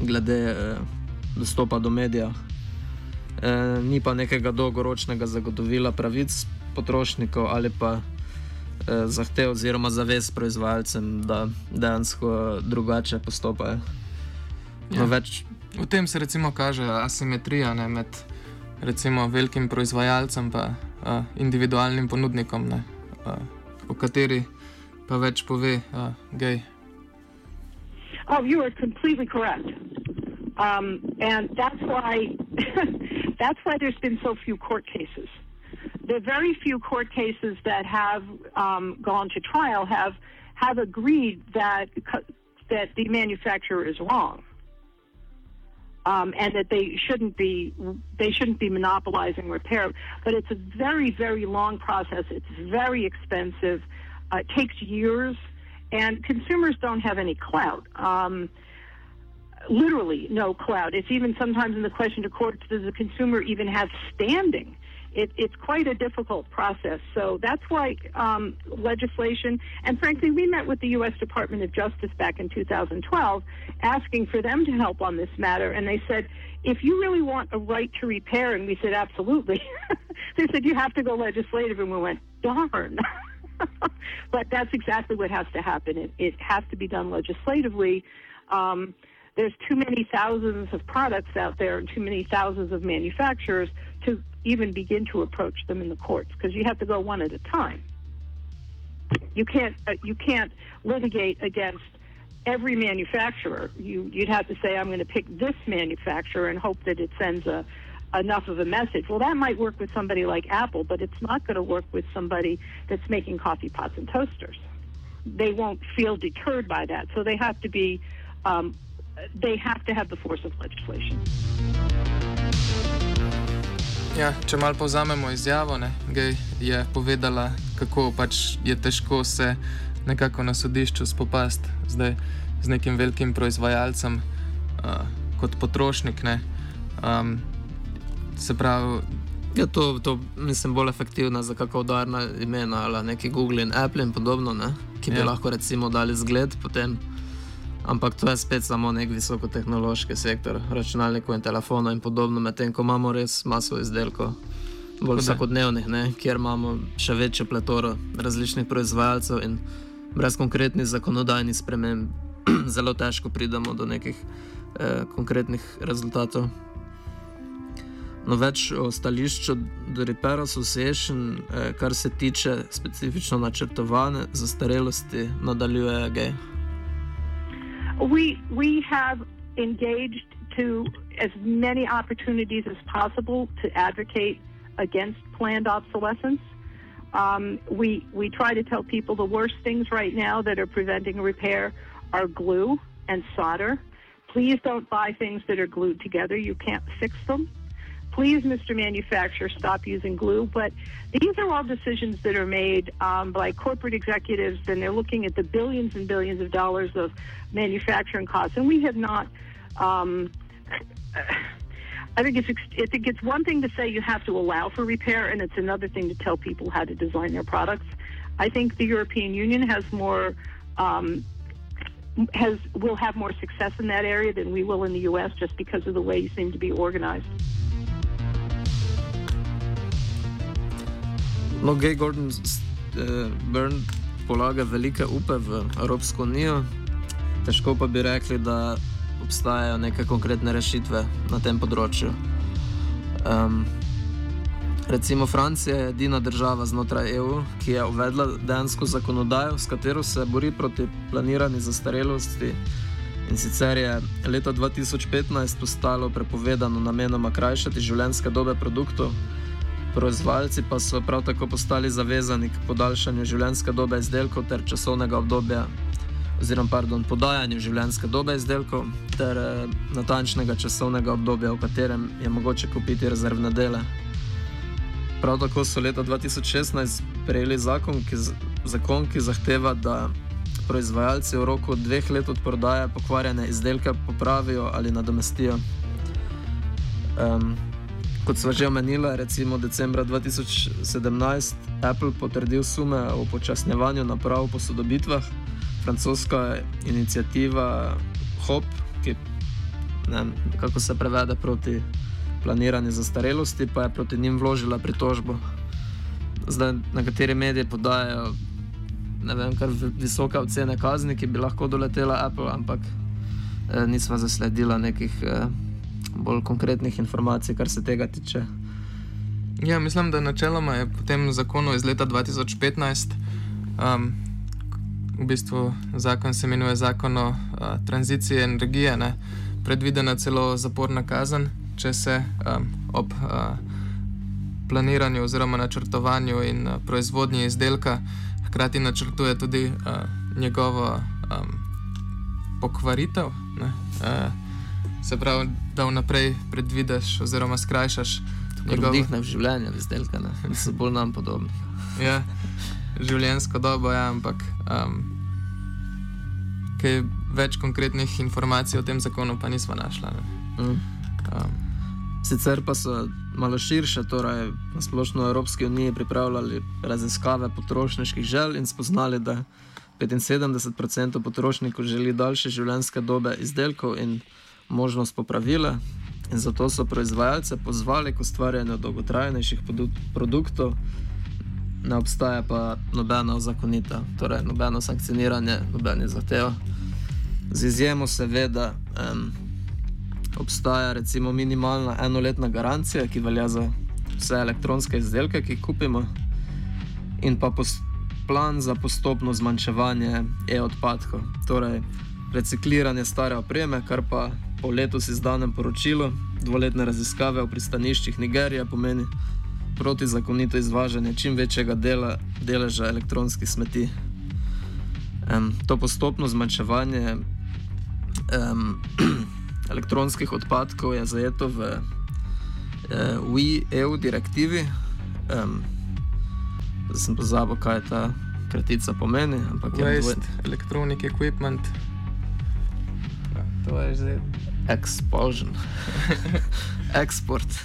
glede eh, dostopa do medijev. Eh, ni pa nekega dolgoročnega zagotovila pravic potrošnikov ali pa eh, zahtev oziroma zavez proizvajalcem, da dejansko drugače postopajo. No, ja. več... V tem se recimo kaže asimetrija ne, med recimo velikim proizvajalcem in uh, individualnim ponudnikom, ne, uh, v kateri pa več pove, uh, gej. Oh, you are completely correct. Um, and that's why that's why there's been so few court cases. The very few court cases that have um, gone to trial have have agreed that that the manufacturer is wrong, um, and that they shouldn't be they shouldn't be monopolizing repair. But it's a very very long process. It's very expensive. Uh, it takes years, and consumers don't have any clout. Um, literally, no clout. It's even sometimes in the question to courts does the consumer even have standing? It, it's quite a difficult process. So that's why um, legislation, and frankly, we met with the U.S. Department of Justice back in 2012 asking for them to help on this matter. And they said, if you really want a right to repair, and we said, absolutely. they said, you have to go legislative. And we went, darn. but that's exactly what has to happen. It, it has to be done legislatively. Um, there's too many thousands of products out there and too many thousands of manufacturers to even begin to approach them in the courts because you have to go one at a time. You can't uh, you can't litigate against every manufacturer. You you'd have to say I'm going to pick this manufacturer and hope that it sends a enough of a message. Well, that might work with somebody like Apple, but it's not going to work with somebody that's making coffee pots and toasters. They won't feel deterred by that, so they have to be, um, they have to have the force of legislation. Ja, če malo povzamemo izjavo, ne, Gej je povedala, kako pač je težko se nekako na sodišču spopasti z nekim velikim proizvajalcem uh, kot potrošnik. Ne, um, Se pravi, ja, to, to mislim bolj efektivno za kakšno udarna imena ali neki Google in Apple in podobno, ne? ki bi ja. lahko recimo dali zgled potem. Ampak to je spet samo nek visokotehnološki sektor, računalnikov in telefonov in podobno, medtem ko imamo res maso izdelkov, bolj vsakodnevnih, ne? kjer imamo še večjo pletoro različnih proizvajalcev in brez konkretnih zakonodajnih sprememb zelo težko pridemo do nekih eh, konkretnih rezultatov. No, več o stališču do Repair Association, eh, kar se tiče specifično načrtovane zastarelosti, nadaljuje Gay. We, we have engaged to as many opportunities as possible to advocate against planned obsolescence. Um, we we try to tell people the worst things right now that are preventing repair are glue and solder. Please don't buy things that are glued together. You can't fix them. Please, Mr. Manufacturer, stop using glue. But these are all decisions that are made um, by corporate executives, and they're looking at the billions and billions of dollars of manufacturing costs. And we have not. Um, I think it's I think it's one thing to say you have to allow for repair, and it's another thing to tell people how to design their products. I think the European Union has more um, has will have more success in that area than we will in the U.S. just because of the way you seem to be organized. No, Gay Gordon uh, Byrne polaga velike upe v Evropsko unijo, težko pa bi rekli, da obstajajo neke konkretne rešitve na tem področju. Um, recimo Francija je edina država znotraj EU, ki je uvedla dejansko zakonodajo, s katero se bori proti planirani zastarelosti. In sicer je leta 2015 postalo prepovedano namenoma krajšati življenjske dobe produktov, proizvajalci pa so prav tako postali zavezani k podaljšanju življenjske dobe izdelkov ter časovnega obdobja oziroma pardon, podajanju življenjske dobe izdelkov ter eh, natančnega časovnega obdobja, v katerem je mogoče kupiti rezervne dele. Prav tako so leta 2016 prejeli zakon, ki, zakon, ki zahteva, da proizvajalci v roku dveh let od prodaje pokvarjene izdelke popravijo ali nadomestijo. Um, kot sva že omenila, recimo decembra 2017 Apple potrdil sume o počasnjevanju naprav po sodobitvah francoska inicijativa HOP, ki ne, se prevede proti planiranju zastarelosti, pa je proti njim vložila pritožbo. Zdaj, nekateri mediji podajajo ne vem, kar visoke ocene kazni, ki bi lahko doletela Apple, ampak eh, nismo zasledila nekih eh, bolj konkretnih informacij, kar se tega tiče. Ja, mislim, da načeloma je po tem zakonu iz leta 2015 um, v bistvu zakon se imenuje zakon o a, tranziciji energije, ne, predvidena celo zaporna kazen, če se a, ob a, planiranju oziroma načrtovanju in a, proizvodnji izdelka hkrati načrtuje tudi a, njegovo a, pokvaritev. Ne, a, se pravi, da vnaprej predvideš oziroma skrajšaš. Njegovo dihne v življenju izdelka, ne so bolj nam podobni. ja življenjsko dobo, ja, ampak um, kaj več konkretnih informacij o tem zakonu pa nismo našli. Mm. Um. Sicer pa so malo širše, torej na splošno Evropski uniji pripravljali raziskave potrošniških želj in spoznali, da 75% potrošnikov želi daljše življenjske dobe izdelkov in možnost popravila. In zato so proizvajalce pozvali k ustvarjanju dolgotrajnejših produktov, ne obstaja pa nobeno zakonito, torej nobeno sankcioniranje, nobene zahteve. Z izjemo seveda um, obstaja recimo minimalna enoletna garancija, ki velja za vse elektronske izdelke, ki jih kupimo, in pa plan za postopno zmanjševanje e-odpadkov, torej recikliranje stare opreme, kar pa po letos izdanem poročilu dvoletne raziskave v pristaniščih Nigerije pomeni protizakonito izvažanje čim večjega dela, deleža elektronskih smeti. Um, to postopno zmanjševanje um, elektronskih odpadkov je zajeto v uh, EU direktivi. Um, zdaj sem pozabil, kaj ta kratica pomeni. Waste, electronic equipment. Ja, to je zdaj. Explosion. Export.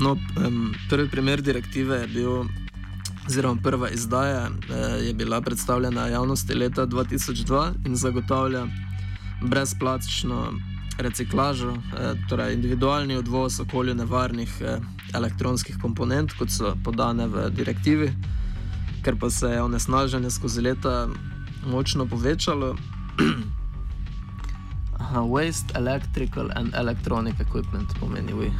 No, um, prvi primer direktive je bil, oziroma prva izdaja eh, je bila predstavljena javnosti leta 2002 in zagotavlja brezplačno reciklažo, eh, torej individualni odvoz okolju nevarnih eh, elektronskih komponent, kot so podane v direktivi, ker pa se je onesnaženje skozi leta močno povečalo. Aha, waste, electrical and electronic equipment pomeni vi.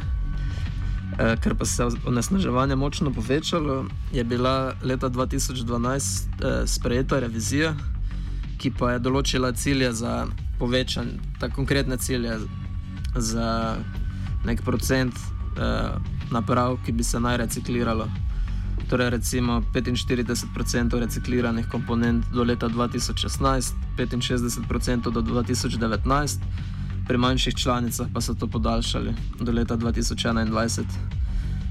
Eh, ker pa se je onesnaževanje močno povečalo, je bila leta 2012 eh, sprejeta revizija, ki pa je določila cilje za povečan, ta konkretne cilje za nek procent uh, naprav, ki bi se naj recikliralo. Torej, recimo 45% recikliranih komponent do leta 2016, 65% do 2019, pri manjših članicah pa so to podaljšali do leta 2021.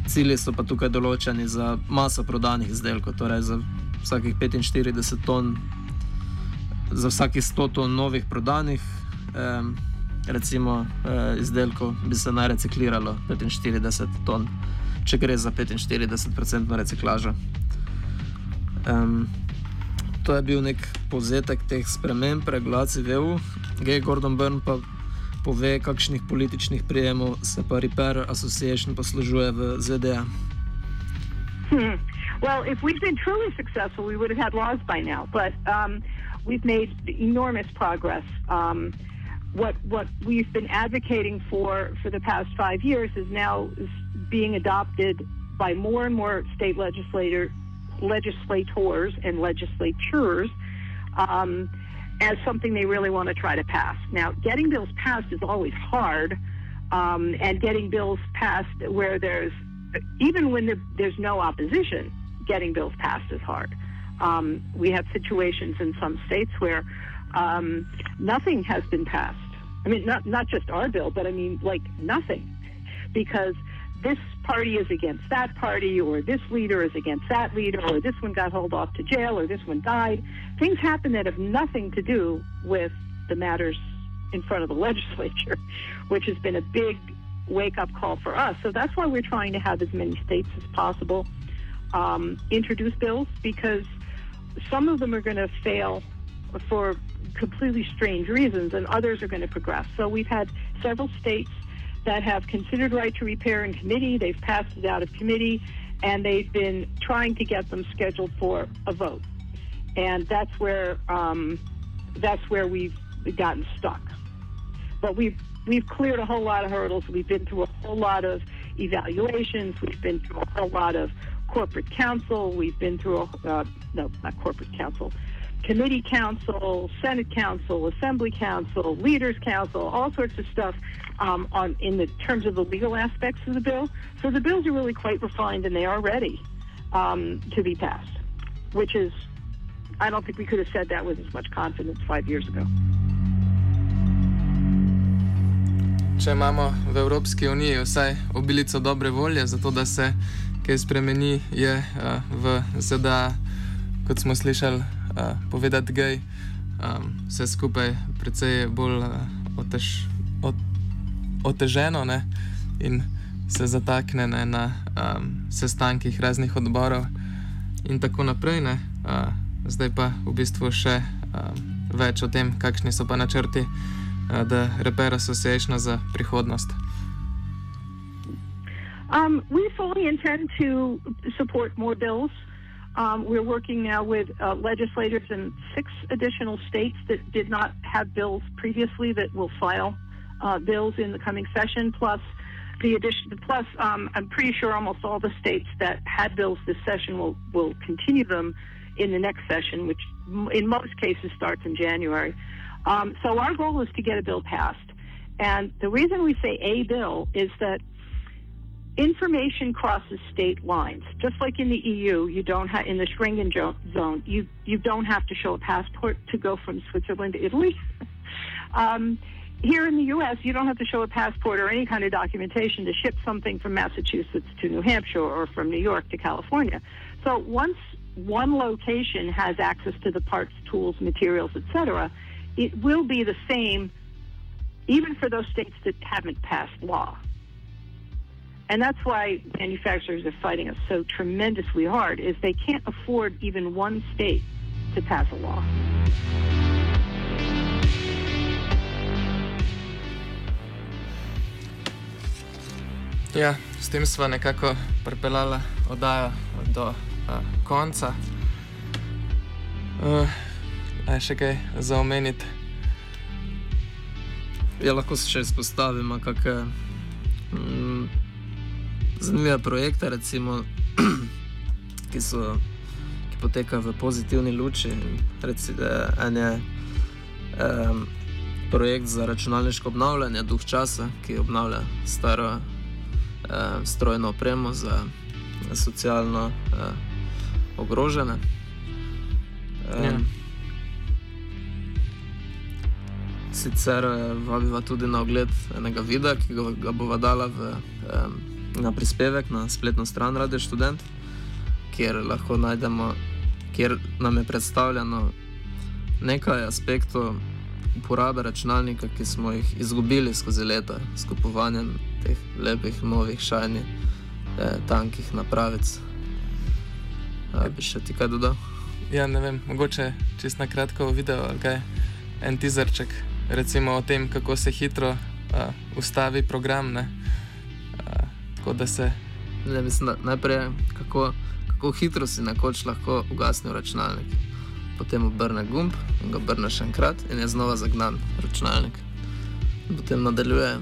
Cilji so pa tukaj določeni za maso prodanih izdelkov, torej za vsakih 45 ton, za vsakih 100 ton novih prodanih. Eh, recimo, eh, izdelkov bi se naj recikliralo 45 ton, če gre za 45% reciklažo. Um, to je bil nek povzetek teh sprememb, regulacij v EU. Gay Gordon Byrne pa pove, kakšnih političnih prijemov se pa Repair Association poslužuje v ZDA. Hmm. Well, if we'd been truly successful, we would have had laws by now. But um, we've made enormous progress. Um, what what we've been advocating for for the past five years is now is being adopted by more and more state legislator legislators and legislatures um, as something they really want to try to pass. Now, getting bills passed is always hard, um, and getting bills passed where there's even when the, there's no opposition, getting bills passed is hard. Um, we have situations in some states where um, nothing has been passed. I mean, not not just our bill, but I mean, like nothing, because this party is against that party, or this leader is against that leader, or this one got hauled off to jail, or this one died. Things happen that have nothing to do with the matters in front of the legislature, which has been a big wake up call for us. So that's why we're trying to have as many states as possible um, introduce bills because some of them are going to fail for completely strange reasons, and others are going to progress. So we've had several states that have considered right to repair in committee. They've passed it out of committee, and they've been trying to get them scheduled for a vote. And that's where um, that's where we've gotten stuck. But we've we've cleared a whole lot of hurdles. We've been through a whole lot of evaluations. We've been through a whole lot of corporate council. We've been through a uh, no, not corporate council committee council, Senate council, Assembly council, leaders council, all sorts of stuff um, on in the terms of the legal aspects of the bill. So the bills are really quite refined and they are ready um, to be passed, which is I don't think we could have said that with as much confidence five years ago. Če imamo v Evropski uniji vsaj obilico dobre volje za to, da se kaj spremeni, je uh, v ZDA, kot smo slišali, uh, povedati gej, um, vse skupaj precej bolj uh, otež, ot, oteženo ne? in se zatakne ne, na um, sestankih raznih odborov in tako naprej. Uh, zdaj pa v bistvu še um, več o tem, kakšni so pa načrti uh, The Repair Association za prihodnost. Um, we fully intend to support more bills. Um, we're working now with uh, legislators in six additional states that did not have bills previously that will file uh, bills in the coming session. Plus, the addition. Plus, um, I'm pretty sure almost all the states that had bills this session will will continue them in the next session, which in most cases starts in January. Um, so our goal is to get a bill passed. And the reason we say a bill is that information crosses state lines. Just like in the EU, you don't have in the Schengen zone, you you don't have to show a passport to go from Switzerland to Italy. um, here in the U.S., you don't have to show a passport or any kind of documentation to ship something from Massachusetts to New Hampshire or from New York to California. So once one location has access to the parts, tools, materials, etc., it will be the same, even for those states that haven't passed law. And that's why manufacturers are fighting us so tremendously hard is they can't afford even one state to pass a law. Ja, s tem smo nekako pripeljali oddajo do uh, konca. Uh, je še kaj za omeniti? Ja, lahko se še izpostavimo, kakšne mm, zanimive projekte, recimo, ki, so, ki potekajo v pozitivni luči. Reci, en je um, projekt za računalniško obnavljanje duh časa, ki obnavlja staro eh, strojno opremo za socialno eh, ogrožene. Eh, Ja. Sicer eh, vabiva tudi na ogled enega videa, ki ga, ga bova dala v, eh, na prispevek na spletno stran Radio Student, kjer lahko najdemo, kjer nam je predstavljeno nekaj aspektov uporabe računalnika, ki smo jih izgubili skozi leta s kupovanjem teh lepih, novih, šajnih, eh, tankih napravic. A, bi še ti kaj dodal? Ja, ne vem, mogoče čist na kratko video ali kaj, en tizerček, recimo o tem, kako se hitro uh, ustavi program, ne? Da se, Ne, mislim, da najprej, kako, kako hitro si nekoč lahko ugasnil računalnik. Potem obrne gumb in ga obrne še enkrat, in je znova zagnan računalnik. In potem nadaljuje,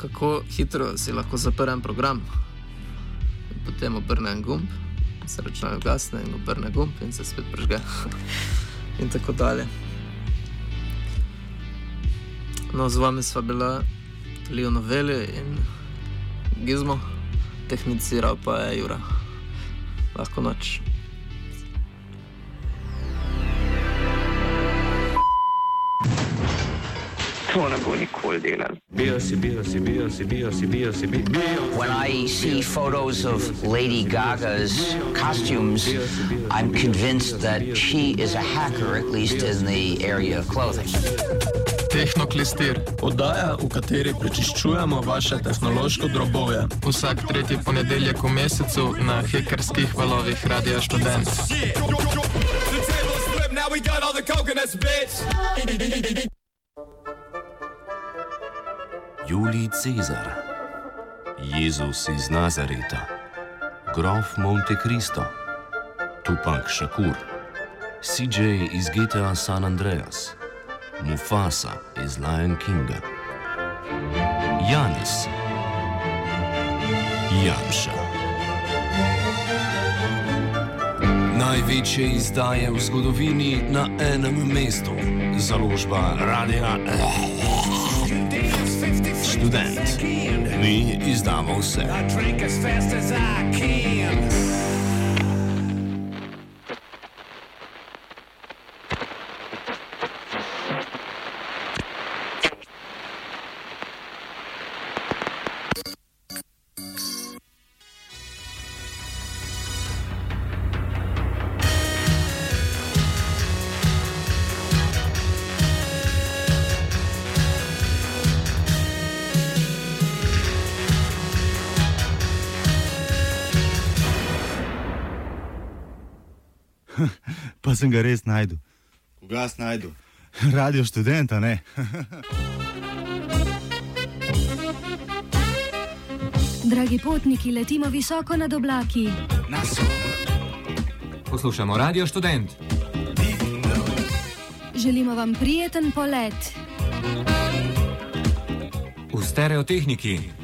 kako hitro si lahko zaprem program. In potem obrne gumb, se računalnik ugasne, in obrne gumb, in se spet prežge. in tako dalje. No, z vami sva bila Leo Noveli in Gizmo tehniciral pa je Jura. Lahko noč. To ne bo nikoli delal. Bio si, bio si, bio si, bio si, bio si, bio. When I see photos of Lady Gaga's costumes, I'm convinced that she is a hacker, at least in the area of clothing. Tehnoklistir. Oddaja, v kateri prečiščujemo vaše tehnološko drobove. vsak tretji ponedeljek v mesecu na hekerskih valovih Radia flipped, now we got all the coconuts, bitch. Julij Cezar, Jezus iz Nazareta, grof Monte Cristo, Tupac Shakur, CJ iz GTA San Andreas, Mufasa iz Lion Kinga, Janis, Janša. Največje izdaje v zgodovini na enem mestu, založba Radia Študent. Mi izdamo vse. Ga res najdel. Koga si najdel? Radio študenta, ne. Dragi potniki, letimo visoko nad oblaki. Poslušamo Radio Student. Želimo vam prijeten polet. V stereotehniki.